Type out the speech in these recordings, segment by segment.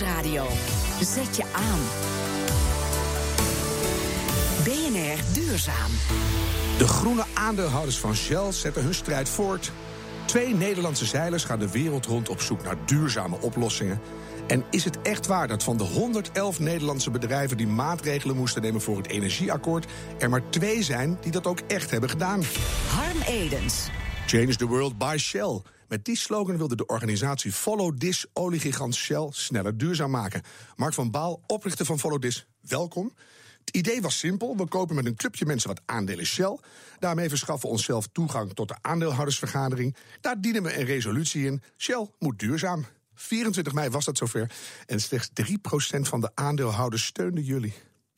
Nieuwsradio. Zet je aan. BNR Duurzaam. De groene aandeelhouders van Shell zetten hun strijd voort. Twee Nederlandse zeilers gaan de wereld rond op zoek naar duurzame oplossingen. En is het echt waar dat van de 111 Nederlandse bedrijven die maatregelen moesten nemen voor het energieakkoord, er maar twee zijn die dat ook echt hebben gedaan? Harm Edens. Change the world by Shell. Met die slogan wilde de organisatie Follow This oliegigant Shell sneller duurzaam maken. Mark van Baal, oprichter van Follow This, welkom. Het idee was simpel. We kopen met een clubje mensen wat aandelen Shell. Daarmee verschaffen we onszelf toegang tot de aandeelhoudersvergadering. Daar dienen we een resolutie in. Shell moet duurzaam. 24 mei was dat zover. En slechts 3% van de aandeelhouders steunde jullie.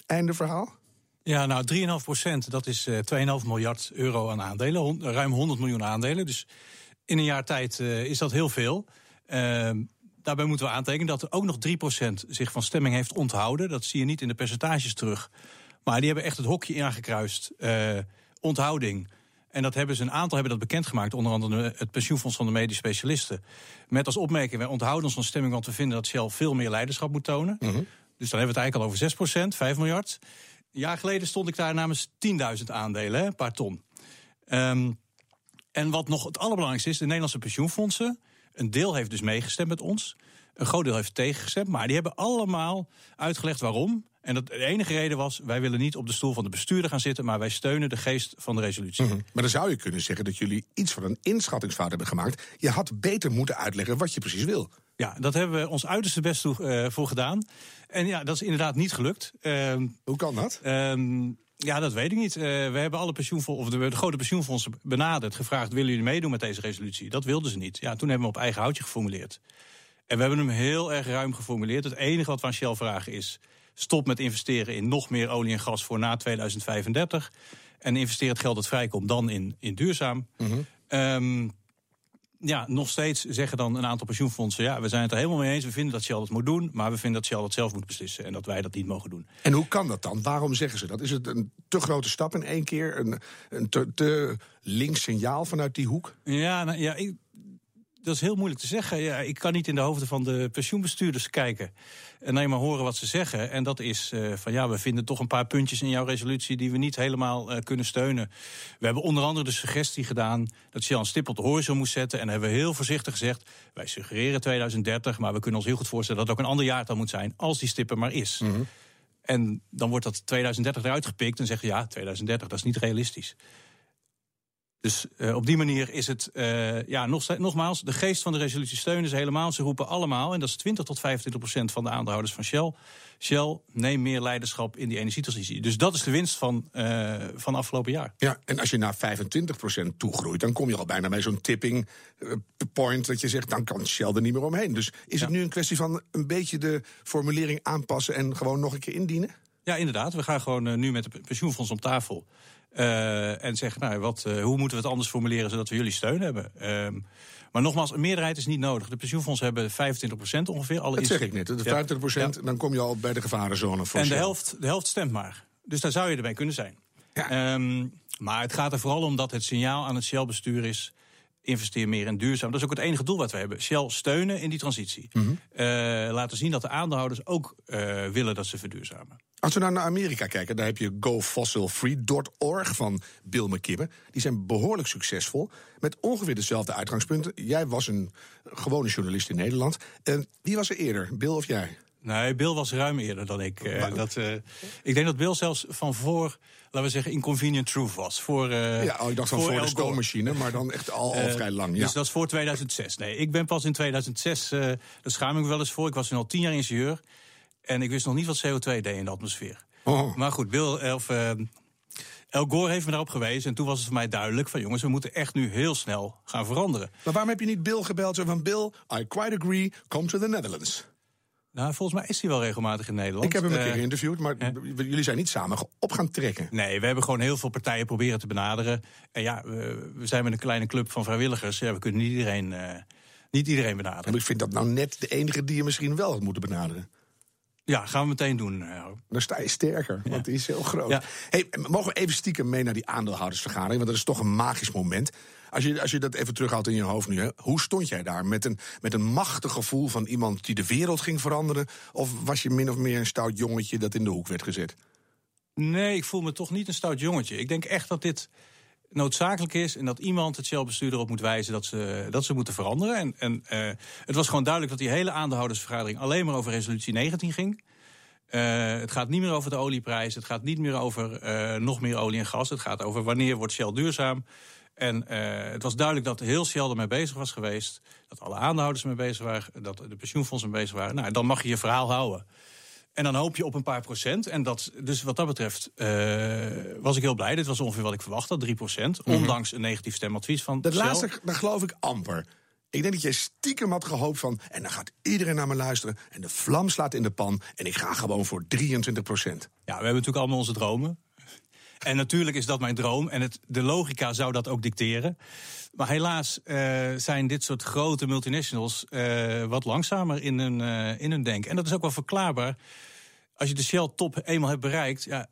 Einde verhaal? Ja, nou 3,5 procent, dat is uh, 2,5 miljard euro aan aandelen. Ruim 100 miljoen aandelen. Dus in een jaar tijd uh, is dat heel veel. Uh, daarbij moeten we aantekenen dat er ook nog 3% zich van stemming heeft onthouden. Dat zie je niet in de percentages terug. Maar die hebben echt het hokje ingekruist. Uh, onthouding. En dat hebben ze een aantal hebben dat bekendgemaakt, onder andere het pensioenfonds van de medisch specialisten. Met als opmerking: wij onthouden ons van stemming, want we vinden dat Shell veel meer leiderschap moet tonen. Mm -hmm. Dus dan hebben we het eigenlijk al over 6%, 5 miljard. Een jaar geleden stond ik daar namens 10.000 aandelen, hè, een paar ton. Um, en wat nog het allerbelangrijkste is, de Nederlandse pensioenfondsen. Een deel heeft dus meegestemd met ons. Een groot deel heeft tegengestemd. Maar die hebben allemaal uitgelegd waarom. En dat de enige reden was, wij willen niet op de stoel van de bestuurder gaan zitten, maar wij steunen de geest van de resolutie. Mm -hmm. Maar dan zou je kunnen zeggen dat jullie iets van een inschattingsfout hebben gemaakt. Je had beter moeten uitleggen wat je precies wil. Ja, dat hebben we ons uiterste best toe, uh, voor gedaan. En ja, dat is inderdaad niet gelukt. Uh, Hoe kan dat? Uh, ja, dat weet ik niet. Uh, we hebben alle pensioenfondsen, of de, de, grote pensioenfondsen benaderd, gevraagd: willen jullie meedoen met deze resolutie? Dat wilden ze niet. Ja, toen hebben we op eigen houtje geformuleerd. En we hebben hem heel erg ruim geformuleerd. Het enige wat we aan Shell vragen is: stop met investeren in nog meer olie en gas voor na 2035. En investeer het geld dat vrijkomt dan in, in duurzaam. Mm -hmm. um, ja, nog steeds zeggen dan een aantal pensioenfondsen: ja, we zijn het er helemaal mee eens. We vinden dat Shell dat moet doen, maar we vinden dat Shell dat zelf moet beslissen en dat wij dat niet mogen doen. En hoe kan dat dan? Waarom zeggen ze dat? Is het een te grote stap in één keer? Een, een te, te links signaal vanuit die hoek? Ja, nou, ja ik, dat is heel moeilijk te zeggen. Ja, ik kan niet in de hoofden van de pensioenbestuurders kijken. En alleen maar horen wat ze zeggen. En dat is uh, van ja, we vinden toch een paar puntjes in jouw resolutie die we niet helemaal uh, kunnen steunen. We hebben onder andere de suggestie gedaan dat Shell een stip op de horizon moest zetten. En hebben we heel voorzichtig gezegd: wij suggereren 2030, maar we kunnen ons heel goed voorstellen dat het ook een ander jaartal moet zijn, als die stip er maar is. Mm -hmm. En dan wordt dat 2030 eruit gepikt en zeggen ja, 2030, dat is niet realistisch. Dus uh, op die manier is het, uh, ja, nog, nogmaals, de geest van de resolutie steunen ze helemaal. Ze roepen allemaal, en dat is 20 tot 25 procent van de aandeelhouders van Shell. Shell, neem meer leiderschap in die energietransitie. Dus dat is de winst van, uh, van afgelopen jaar. Ja, en als je naar 25 procent toegroeit, dan kom je al bijna bij zo'n tipping point dat je zegt, dan kan Shell er niet meer omheen. Dus is ja. het nu een kwestie van een beetje de formulering aanpassen en gewoon nog een keer indienen? Ja, inderdaad. We gaan gewoon nu met de pensioenfonds om tafel. Uh, en zeggen, nou, wat, uh, hoe moeten we het anders formuleren zodat we jullie steun hebben? Uh, maar nogmaals, een meerderheid is niet nodig. De pensioenfondsen hebben 25% ongeveer. Alle dat zeg ik net. De 25 ja. dan kom je al bij de gevarenzone. Voor en de helft, de helft stemt maar. Dus daar zou je erbij kunnen zijn. Ja. Um, maar het gaat er vooral om dat het signaal aan het Shell-bestuur is investeer meer in duurzaam. Dat is ook het enige doel wat we hebben. Shell steunen in die transitie. Mm -hmm. uh, laten zien dat de aandeelhouders ook uh, willen dat ze verduurzamen. Als we nou naar Amerika kijken, daar heb je gofossilfree.org van Bill McKibben. Die zijn behoorlijk succesvol. Met ongeveer dezelfde uitgangspunten. Jij was een gewone journalist in Nederland. En wie was er eerder, Bill of jij? Nee, Bill was ruim eerder dan ik. Uh, dat, uh, ik denk dat Bill zelfs van voor, laten we zeggen, Inconvenient Truth was. Voor, uh, ja, oh, ik dacht van voor, voor de stoommachine, maar dan echt al, al vrij lang. Ja. Dus dat is voor 2006. Nee, ik ben pas in 2006, daar schaam ik me wel eens voor. Ik was al tien jaar ingenieur. En ik wist nog niet wat CO2 deed in de atmosfeer. Oh. Maar goed, Bill, of, El Gore heeft me daarop gewezen. En toen was het voor mij duidelijk van jongens, we moeten echt nu heel snel gaan veranderen. Maar waarom heb je niet Bill gebeld? Zo van Bill, I quite agree, come to the Netherlands. Nou, volgens mij is hij wel regelmatig in Nederland. Ik heb hem een keer geïnterviewd, maar jullie zijn niet samen op gaan trekken. Nee, we hebben gewoon heel veel partijen proberen te benaderen. En ja, we, we zijn met een kleine club van vrijwilligers. Ja, we kunnen niet iedereen, uh, niet iedereen benaderen. Maar ik vind dat nou net de enige die je misschien wel had moeten benaderen. Ja, gaan we meteen doen. Dan sta je sterker, want die is heel groot. Ja. Hey, mogen we even stiekem mee naar die aandeelhoudersvergadering? Want dat is toch een magisch moment. Als je, als je dat even terughaalt in je hoofd nu, hè, hoe stond jij daar? Met een, met een machtig gevoel van iemand die de wereld ging veranderen? Of was je min of meer een stout jongetje dat in de hoek werd gezet? Nee, ik voel me toch niet een stout jongetje. Ik denk echt dat dit noodzakelijk is en dat iemand het Shell-bestuur erop moet wijzen dat ze, dat ze moeten veranderen. En, en uh, het was gewoon duidelijk dat die hele aandeelhoudersvergadering alleen maar over resolutie 19 ging. Uh, het gaat niet meer over de olieprijs, het gaat niet meer over uh, nog meer olie en gas. Het gaat over wanneer wordt Shell duurzaam. En het was duidelijk dat heel Shell ermee bezig was geweest. Dat alle aandeelhouders ermee bezig waren. Dat de pensioenfondsen mee bezig waren. Nou, dan mag je je verhaal houden. En dan hoop je op een paar procent. En dat, dus wat dat betreft uh, was ik heel blij. Dit was ongeveer wat ik verwacht had, 3 procent. Mm -hmm. Ondanks een negatief stemadvies van Dat laatste, daar geloof ik amper. Ik denk dat jij stiekem had gehoopt van... en dan gaat iedereen naar me luisteren en de vlam slaat in de pan... en ik ga gewoon voor 23 procent. Ja, we hebben natuurlijk allemaal onze dromen. En natuurlijk is dat mijn droom. En het, de logica zou dat ook dicteren. Maar helaas uh, zijn dit soort grote multinationals uh, wat langzamer in hun, uh, in hun denken. En dat is ook wel verklaarbaar. Als je de Shell-top eenmaal hebt bereikt. Ja,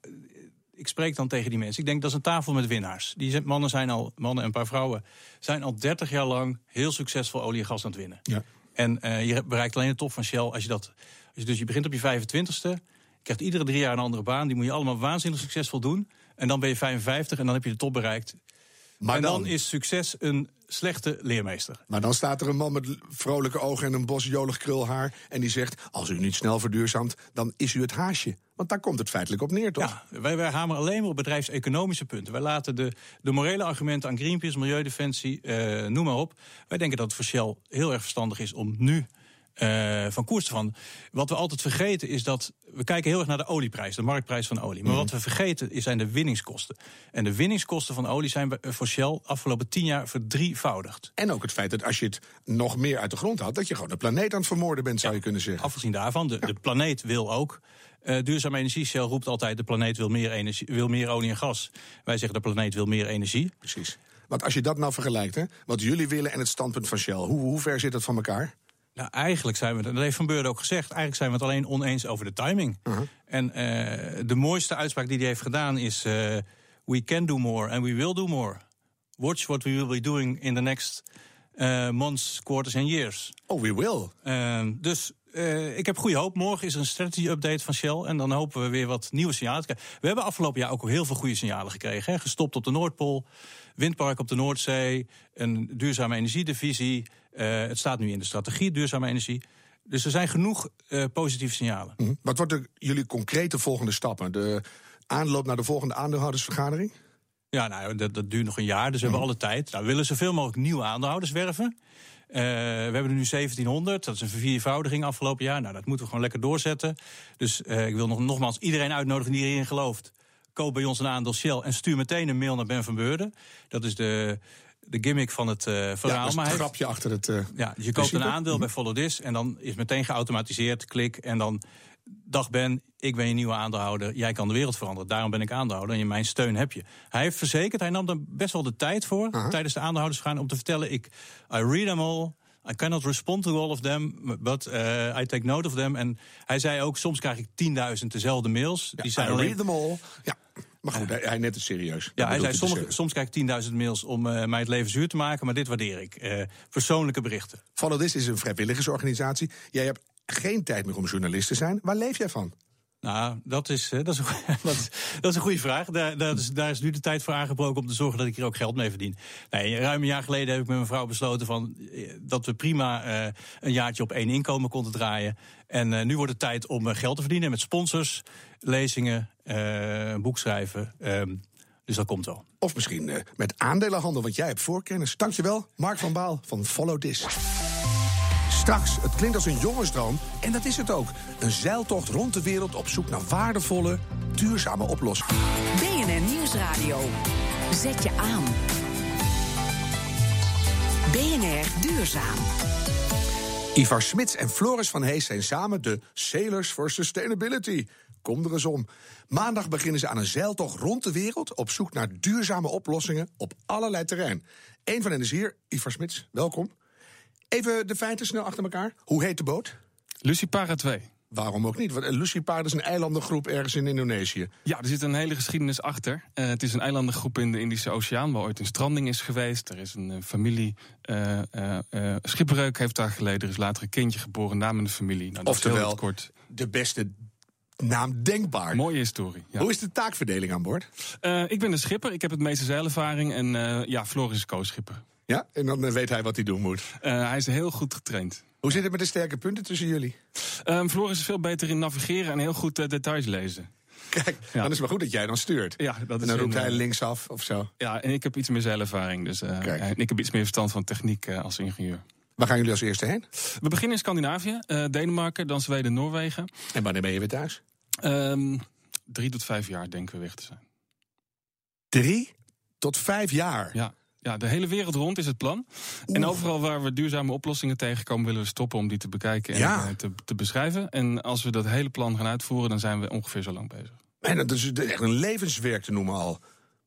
ik spreek dan tegen die mensen. Ik denk dat is een tafel met winnaars. Die mannen zijn al, mannen en een paar vrouwen, zijn al 30 jaar lang heel succesvol olie en gas aan het winnen. Ja. En je bereikt alleen de top van Shell als je dat. Als je dus je begint op je 25ste. Je krijgt iedere drie jaar een andere baan. Die moet je allemaal waanzinnig succesvol doen. En dan ben je 55 en dan heb je de top bereikt. Maar en dan, dan, is succes een slechte leermeester. Maar dan staat er een man met vrolijke ogen en een bos jolig krulhaar. En die zegt: Als u niet snel verduurzaamt, dan is u het haasje. Want daar komt het feitelijk op neer, toch? Ja, wij, wij hameren alleen maar op bedrijfseconomische punten. Wij laten de, de morele argumenten aan Greenpeace, Milieudefensie, uh, noem maar op. Wij denken dat het voor Shell heel erg verstandig is om nu uh, van koers van. Wat we altijd vergeten is dat. We kijken heel erg naar de olieprijs, de marktprijs van olie. Maar mm. wat we vergeten zijn de winningskosten. En de winningskosten van olie zijn voor Shell afgelopen tien jaar verdrievoudigd. En ook het feit dat als je het nog meer uit de grond haalt, dat je gewoon de planeet aan het vermoorden bent, zou ja, je kunnen zeggen. Afgezien daarvan, de, ja. de planeet wil ook. Uh, duurzame energie. Shell roept altijd: de planeet wil meer, energie, wil meer olie en gas. Wij zeggen: de planeet wil meer energie. Precies. Want als je dat nou vergelijkt, hè, wat jullie willen en het standpunt van Shell, hoe, hoe ver zit dat van elkaar? Nou, eigenlijk zijn we, dat heeft Van Beurden ook gezegd, eigenlijk zijn we het alleen oneens over de timing. Uh -huh. En uh, de mooiste uitspraak die hij heeft gedaan is: uh, We can do more and we will do more. Watch what we will be doing in the next uh, months, quarters and years. Oh, we will. dus ik heb goede hoop. Morgen is er een strategy update van Shell. En dan hopen we weer wat nieuwe signalen te krijgen. We hebben afgelopen jaar ook heel veel goede signalen gekregen. Hè. Gestopt op de Noordpool, windpark op de Noordzee, een duurzame energiedivisie. Uh, het staat nu in de strategie duurzame energie. Dus er zijn genoeg uh, positieve signalen. Mm -hmm. Wat worden jullie concrete volgende stappen? De aanloop naar de volgende aandeelhoudersvergadering? Ja, nou, dat, dat duurt nog een jaar, dus we mm -hmm. hebben alle tijd. Nou, we willen zoveel mogelijk nieuwe aandeelhouders werven. Uh, we hebben er nu 1700, dat is een verviervoudiging afgelopen jaar. Nou, dat moeten we gewoon lekker doorzetten. Dus uh, ik wil nog, nogmaals iedereen uitnodigen die erin gelooft. Koop bij ons een aandeel Shell en stuur meteen een mail naar Ben van Beurden. Dat is de de gimmick van het uh, verhaal. Ja, maar het grapje achter het. Uh, ja, dus je koopt een aandeel bij Follow This en dan is meteen geautomatiseerd, klik en dan. Dag Ben, ik ben je nieuwe aandeelhouder. Jij kan de wereld veranderen. Daarom ben ik aandeelhouder en mijn steun heb je. Hij heeft verzekerd, hij nam er best wel de tijd voor uh -huh. tijdens de aandeelhoudersvergadering om te vertellen: ik, I read them all. I cannot respond to all of them, but uh, I take note of them. En hij zei ook: soms krijg ik 10.000 dezelfde mails. Ja, die zijn I alleen... read them all. Ja. Maar goed, hij, hij net het serieus. Ja, hij zei, sommige, soms krijg ik 10.000 mails om uh, mij het leven zuur te maken, maar dit waardeer ik. Uh, persoonlijke berichten. Follow This is een vrijwilligersorganisatie. Jij hebt geen tijd meer om journalist te zijn. Waar leef jij van? Nou, dat is, uh, dat, is een, dat, is, dat is een goede vraag. Daar, is, daar is nu de tijd voor aangebroken om te zorgen dat ik hier ook geld mee verdien. Nee, ruim een jaar geleden heb ik met mijn vrouw besloten van, dat we prima uh, een jaartje op één inkomen konden draaien. En nu wordt het tijd om geld te verdienen met sponsors, lezingen, een boek. Um, dus dat komt wel. Of misschien met aandelenhandel, want jij hebt voorkennis. Dankjewel, Mark van Baal van Follow This. Straks, het klinkt als een jongensdroom, en dat is het ook. Een zeiltocht rond de wereld op zoek naar waardevolle, duurzame oplossingen. BNR Nieuwsradio. Zet je aan. BNR Duurzaam. Ivar Smits en Floris van Hees zijn samen de Sailors for Sustainability. Kom er eens om. Maandag beginnen ze aan een zeiltocht rond de wereld op zoek naar duurzame oplossingen op allerlei terrein. Eén van hen is hier, Ivar Smits. Welkom. Even de feiten snel achter elkaar. Hoe heet de boot? Lucie Para 2. waarom ook niet? Want eh, Lucipaard is een eilandengroep ergens in Indonesië. Ja, er zit een hele geschiedenis achter. Uh, het is een eilandengroep in de Indische Oceaan, waar ooit een stranding is geweest. Er is een uh, familie, uh, schipbreuk heeft daar geleden. Er is later een kindje geboren, naam in de familie. Nou, Oftewel, kort. de beste naam denkbaar. Mooie historie. Ja. Hoe is de taakverdeling aan boord? ik ben de schipper, ik heb het meeste zeilervaring en ja, Floris is co-schipper. Ja, en dan weet hij wat hij doen moet. hij is heel goed getraind. Hoe zit het met de sterke punten tussen jullie? Um, Floris is veel beter in navigeren en heel goed uh, details lezen. Kijk, dan is het maar goed dat jij dan stuurt. Ja, dat is en dan roept hij linksaf of zo. Ja, en ik heb iets meer zeilervaring. Dus uh, en ik heb iets meer verstand van techniek als ingenieur. Waar gaan jullie als eerste heen? We beginnen in Scandinavië, Denemarken, dan Zweden, Noorwegen. En wanneer ben je weer thuis? Um, drie tot vijf jaar denken we weg te zijn. Drie tot vijf jaar? Ja. Ja, de hele wereld rond is het plan. En overal waar we duurzame oplossingen tegenkomen, willen we stoppen om die te bekijken en ja. te, te, beschrijven. En als we dat hele plan gaan uitvoeren, dan zijn we ongeveer zo lang bezig. En dat is echt een levenswerk te noemen al.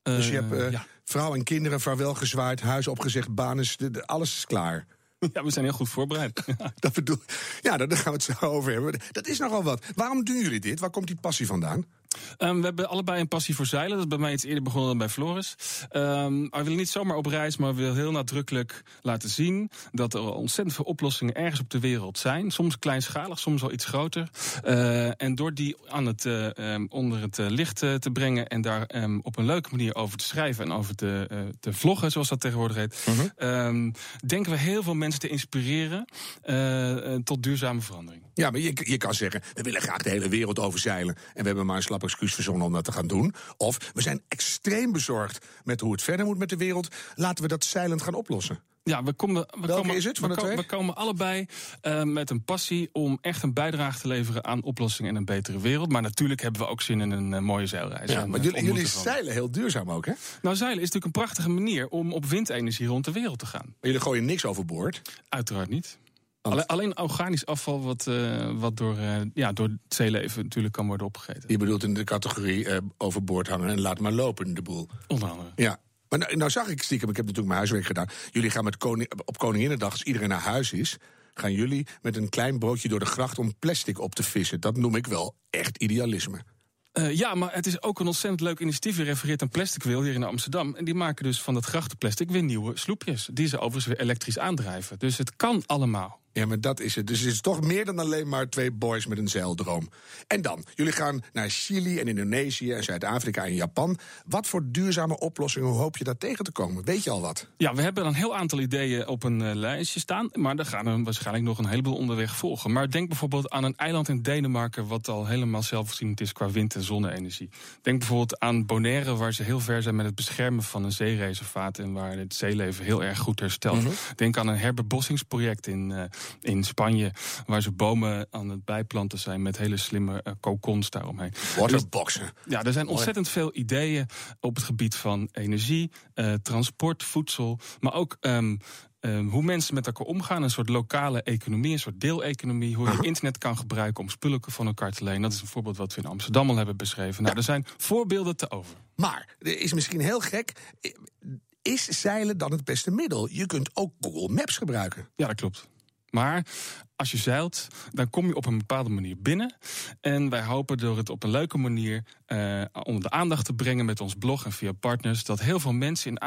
Uh, dus je hebt uh, ja. vrouw en kinderen vaarwel gezwaaid, huis opgezegd, banen, alles is klaar. Ja, we zijn heel goed voorbereid. dat bedoel, ja, daar gaan we het zo over hebben. Dat is nogal wat. Waarom doen jullie dit? Waar komt die passie vandaan? Um, we hebben allebei een passie voor zeilen. Dat is bij mij iets eerder begonnen dan bij Floris. Um, we willen niet zomaar op reis, maar we willen heel nadrukkelijk laten zien dat er ontzettend veel oplossingen ergens op de wereld zijn. Soms kleinschalig, soms wel iets groter. Uh, en door die aan het, uh, um, onder het uh, licht te brengen en daar op een leuke manier over te schrijven en over te, te vloggen, zoals dat tegenwoordig heet, -huh. denken we heel veel mensen te inspireren tot duurzame verandering. Ja, maar je, je kan zeggen, we willen graag de hele wereld overzeilen en we hebben maar een slap excuus verzonnen om dat te gaan doen. Of we zijn extreem bezorgd met hoe het verder moet met de wereld. Laten we dat zeilend gaan oplossen. Ja, we komen, we Welke komen, is het van we, komen allebei uh, met een passie om echt een bijdrage te leveren aan oplossingen en een betere wereld. Maar natuurlijk hebben we ook zin in een uh, mooie zeilreis. Ja, en, maar uh, jullie, jullie zeilen heel duurzaam ook, hè? Nou, zeilen is natuurlijk een prachtige manier om op windenergie rond de wereld te gaan. Maar jullie gooien niks overboord? Uiteraard niet. Alleen, alleen, organisch afval wat, uh, wat door, uh, ja, door het zeeleven natuurlijk kan worden opgegeten. Je bedoelt in de categorie uh, overboord hangen en laat maar lopen, de boel. Onder andere. Ja. Maar nou, nou, zag ik stiekem, ik heb natuurlijk mijn huiswerk gedaan. Jullie gaan met koning, op Koninginnedag, als iedereen naar huis is... gaan jullie met een klein broodje door de gracht om plastic op te vissen. Dat noem ik wel echt idealisme. Uh, ja, maar het is ook een ontzettend leuk initiatief. Je refereert aan Plastic Wil hier in Amsterdam. En die maken dus van dat grachtenplastic weer nieuwe sloepjes. Die ze overigens weer elektrisch aandrijven. Dus het kan allemaal. Ja, maar dat is het. Dus het is toch meer dan alleen maar twee boys met een zeildroom. En dan, jullie gaan naar Chili en Indonesië en Zuid-Afrika en Japan. Wat voor duurzame oplossingen hoop je daar tegen te komen? Weet je al wat? Ja, we hebben een heel aantal ideeën op een uh, lijstje staan. Maar er gaan er waarschijnlijk nog een heleboel onderweg volgen. Maar denk bijvoorbeeld aan een eiland in Denemarken... wat al helemaal zelfvoorzienend is qua wind- en zonne-energie. Denk bijvoorbeeld aan Bonaire, waar ze heel ver zijn met het beschermen van een zeereservaat... en waar het zeeleven heel erg goed herstelt. Mm -hmm. Denk aan een herbebossingsproject in... Uh, in Spanje, waar ze bomen aan het bijplanten zijn met hele slimme uh, kokons daaromheen. Waterboxen. Dus, ja, er zijn ontzettend veel ideeën op het gebied van energie, uh, transport, voedsel, maar ook. Um, Um, hoe mensen met elkaar omgaan, een soort lokale economie, een soort deeleconomie. Hoe je internet kan gebruiken om spullen van elkaar te lenen. Dat is een voorbeeld wat we in Amsterdam al hebben beschreven. Nou, ja. er zijn voorbeelden te over. Maar, er is misschien heel gek. Is zeilen dan het beste middel? Je kunt ook Google Maps gebruiken. Ja, dat klopt. Maar als je zeilt, dan kom je op een bepaalde manier binnen. En wij hopen door het op een leuke manier uh, onder de aandacht te brengen met ons blog en via partners, dat heel veel mensen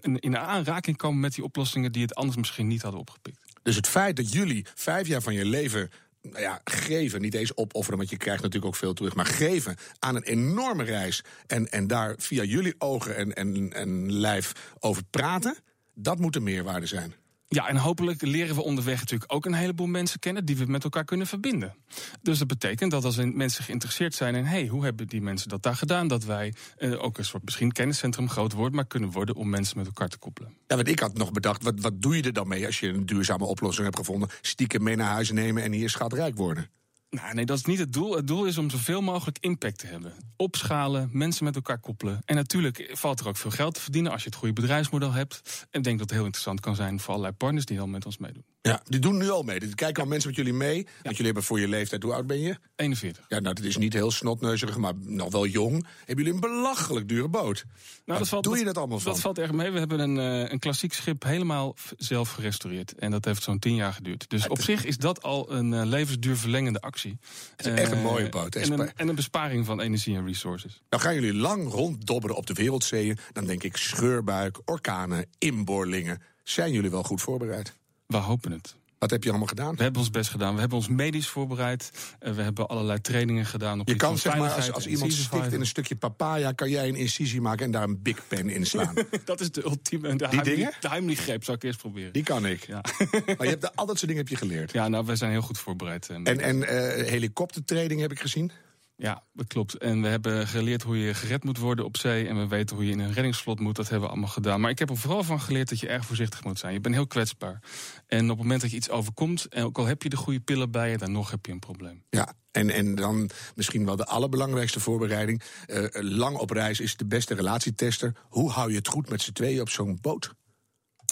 in, in aanraking komen met die oplossingen die het anders misschien niet hadden opgepikt. Dus het feit dat jullie vijf jaar van je leven nou ja, geven, niet eens opofferen, want je krijgt natuurlijk ook veel terug, maar geven aan een enorme reis en, en daar via jullie ogen en, en, en lijf over praten, dat moet de meerwaarde zijn. Ja, en hopelijk leren we onderweg natuurlijk ook een heleboel mensen kennen die we met elkaar kunnen verbinden. Dus dat betekent dat als mensen geïnteresseerd zijn in hey, hoe hebben die mensen dat daar gedaan, dat wij uh, ook een soort misschien kenniscentrum groot wordt, maar kunnen worden om mensen met elkaar te koppelen. Ja, want ik had nog bedacht, wat, wat doe je er dan mee als je een duurzame oplossing hebt gevonden? Stiekem mee naar huis nemen en hier schatrijk worden. Nou, nee, dat is niet het doel. Het doel is om zoveel mogelijk impact te hebben. Opschalen, mensen met elkaar koppelen. En natuurlijk valt er ook veel geld te verdienen als je het goede bedrijfsmodel hebt. En ik denk dat het heel interessant kan zijn voor allerlei partners die al met ons meedoen. Ja, die doen nu al mee. Die kijken al mensen met jullie mee. Want jullie hebben voor je leeftijd, hoe oud ben je? 41. Ja, nou, dat is niet heel snotneuzerig, maar nog wel jong. Hebben jullie een belachelijk dure boot? Nou, Waar doe je dat allemaal van? Dat valt erg mee. We hebben een, eh, een klassiek schip helemaal zelf gerestaureerd. En dat heeft zo'n tien jaar geduurd. Dus op zich is dat al een eh, levensduurverlengende actie. Het is echt een Eh, mooie boot. En een, en een besparing van energie en resources. Nou gaan jullie lang ronddobberen op de wereldzeeën. Dan denk ik scheurbuik, orkanen, inboorlingen. Zijn jullie wel goed voorbereid? We hopen het. Wat heb je allemaal gedaan? We hebben ons best gedaan. We hebben ons medisch voorbereid. Eh, we hebben allerlei trainingen gedaan. Op Je kan zeg maar, als, als en iemand stikt in een stukje papaya... kan jij een incisie maken en daar een big pen in slaan. Dat is de ultieme. De Die dingen? Heimlich- De Heimlich-greep zou ik eerst proberen. Die kan ik. Ja. Maar je hebt de, al dat soort dingen heb je geleerd. ja, nou, wij zijn heel goed voorbereid. eh, En, en eh, helikoptertraining heb ik gezien. Ja, dat klopt. En we hebben geleerd hoe je gered moet worden op zee. En we weten hoe je in een reddingsvlot moet. Dat hebben we allemaal gedaan. Maar ik heb er vooral van geleerd dat je erg voorzichtig moet zijn. Je bent heel kwetsbaar. En op het moment dat je iets overkomt, en ook al heb je de goede pillen bij je, dan nog heb je een probleem. Ja, en, en dan misschien wel de allerbelangrijkste voorbereiding. Eh, lang op reis is de beste relatietester. Hoe hou je het goed met z'n tweeën op zo'n boot?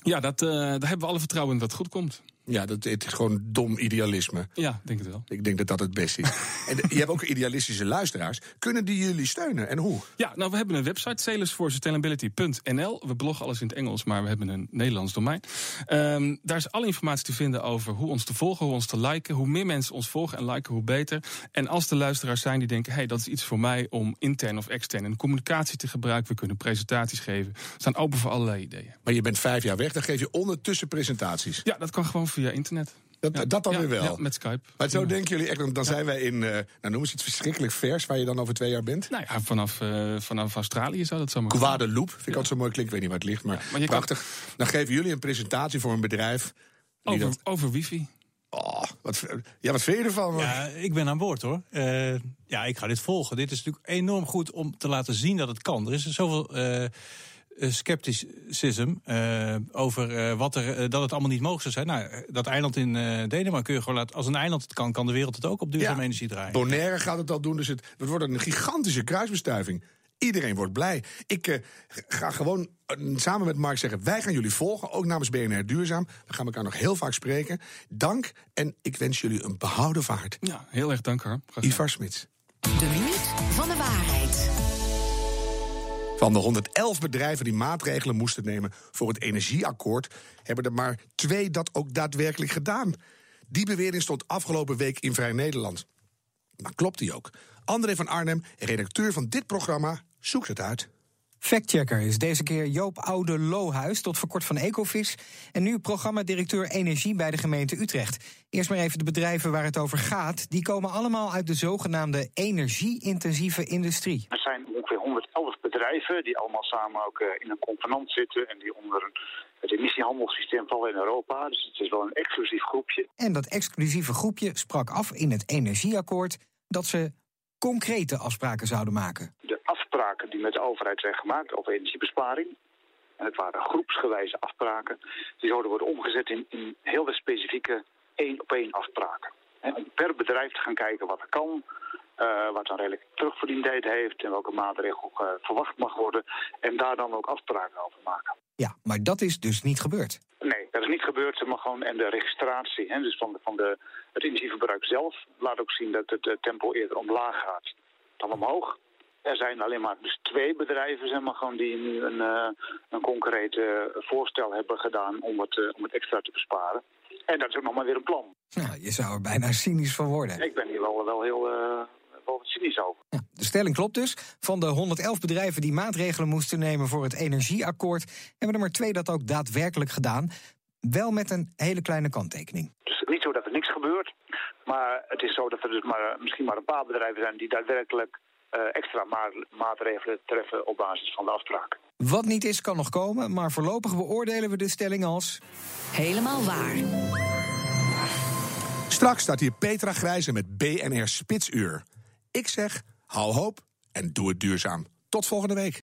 Ja, dat, eh, daar hebben we alle vertrouwen in dat het goed komt. Ja, dat, het is gewoon dom idealisme. Ja, denk het wel. Ik denk dat dat het beste is. en de- je hebt ook idealistische luisteraars. Kunnen die jullie steunen en hoe? Ja, nou, we hebben een website, sailorsforsustainability.nl. We bloggen alles in het Engels, maar we hebben een Nederlands domein. Ehm, daar is alle informatie te vinden over hoe ons te volgen, hoe ons te liken. Hoe meer mensen ons volgen en liken, hoe beter. En als er luisteraars zijn die denken... hey, dat is iets voor mij om intern of extern in communicatie te gebruiken... we kunnen presentaties geven. We staan open voor allerlei ideeën. Maar je bent vijf jaar weg, dan geef je ondertussen presentaties. Ja, dat kan gewoon via internet. Dat, Ja, dat dan ja, weer wel. Ja, met Skype. Maar zo denken jullie echt, dan- dan zijn wij in, eh nou noem eens iets verschrikkelijk vers... waar je dan over twee jaar bent. Nou ja, vanaf, eh, vanaf Australië zou dat zo maar. Guadeloupe, vind ik altijd zo mooi klinkt. Ik weet niet waar het ligt, maar, maar je kan- prachtig. Dan geven jullie een presentatie voor een bedrijf. Over, dat- over wifi. oh, wat, ja, wat vind je ervan? Ja, ik ben aan boord hoor. Eh, ja, ik ga dit volgen. Dit is natuurlijk enorm goed om te laten zien dat het kan. Er is zoveel eh, eh, scepticism eh, over eh, wat er, dat het allemaal niet mogelijk zou zijn. Nou, dat eiland in Denemarken kun je gewoon laten. Als een eiland het kan, kan de wereld het ook op duurzame Ja. energie draaien. Bonaire gaat het al doen, dus het, het wordt een gigantische kruisbestuiving. Iedereen wordt blij. Ik eh, ga gewoon samen met Mark zeggen: wij gaan jullie volgen, ook namens BNR Duurzaam. We gaan elkaar nog heel vaak spreken. Dank en ik wens jullie een behouden vaart. Ja, heel erg dank hoor. Ivar Smits. De minuut van de waarheid. Van de 111 bedrijven die maatregelen moesten nemen voor het energieakkoord, hebben er maar twee dat ook daadwerkelijk gedaan. Die bewering stond afgelopen week in Vrij Nederland. Maar klopt die ook? André van Arnhem, redacteur van dit programma, zoekt het uit. Factchecker is deze keer Joop Oude Lohuis, tot voor kort van Ecovis. En nu programmadirecteur Energie bij de gemeente Utrecht. Eerst maar even de bedrijven waar het over gaat. Die komen allemaal uit de zogenaamde energie-intensieve industrie. Er zijn ongeveer 111 bedrijven die allemaal samen ook eh, in een convenant zitten en die onder het emissiehandelssysteem vallen in Europa. Dus het is wel een exclusief groepje. En dat exclusieve groepje sprak af in het energieakkoord dat ze concrete afspraken zouden maken. De afspraken die met de overheid zijn gemaakt over energiebesparing, en het waren groepsgewijze afspraken, die zouden worden omgezet in, in hele specifieke één-op-één afspraken. En om per bedrijf te gaan kijken wat er kan, wat een redelijk terugverdientijd heeft en welke maatregel eh, verwacht mag worden. En daar dan ook afspraken over maken. Ja, maar dat is dus niet gebeurd. Nee, dat is niet gebeurd. Maar gewoon, en de registratie, hè, dus van, de, van de, het energieverbruik zelf, laat ook zien dat het eh, tempo eerder omlaag gaat dan omhoog. Er zijn alleen maar dus twee bedrijven zeg maar, gewoon, die nu een, eh, een concreet eh, voorstel hebben gedaan om het, eh, om het extra te besparen. En dat is ook nog maar weer een plan. Nou, je zou er bijna cynisch van worden. Ik ben hier wel, wel heel eh, Ja, de stelling klopt dus. Van de 111 bedrijven die maatregelen moesten nemen voor het energieakkoord, hebben er maar twee dat ook daadwerkelijk gedaan. Wel met een hele kleine kanttekening. Dus niet zo dat er niks gebeurt, maar het is zo dat er dus maar, misschien maar een paar bedrijven zijn die daadwerkelijk eh, extra ma- maatregelen treffen op basis van de afspraken. Wat niet is, kan nog komen, maar voorlopig beoordelen we de stelling als. Helemaal waar. Straks staat hier Petra Grijze met BNR Spitsuur. Ik zeg, hou hoop en doe het duurzaam. Tot volgende week.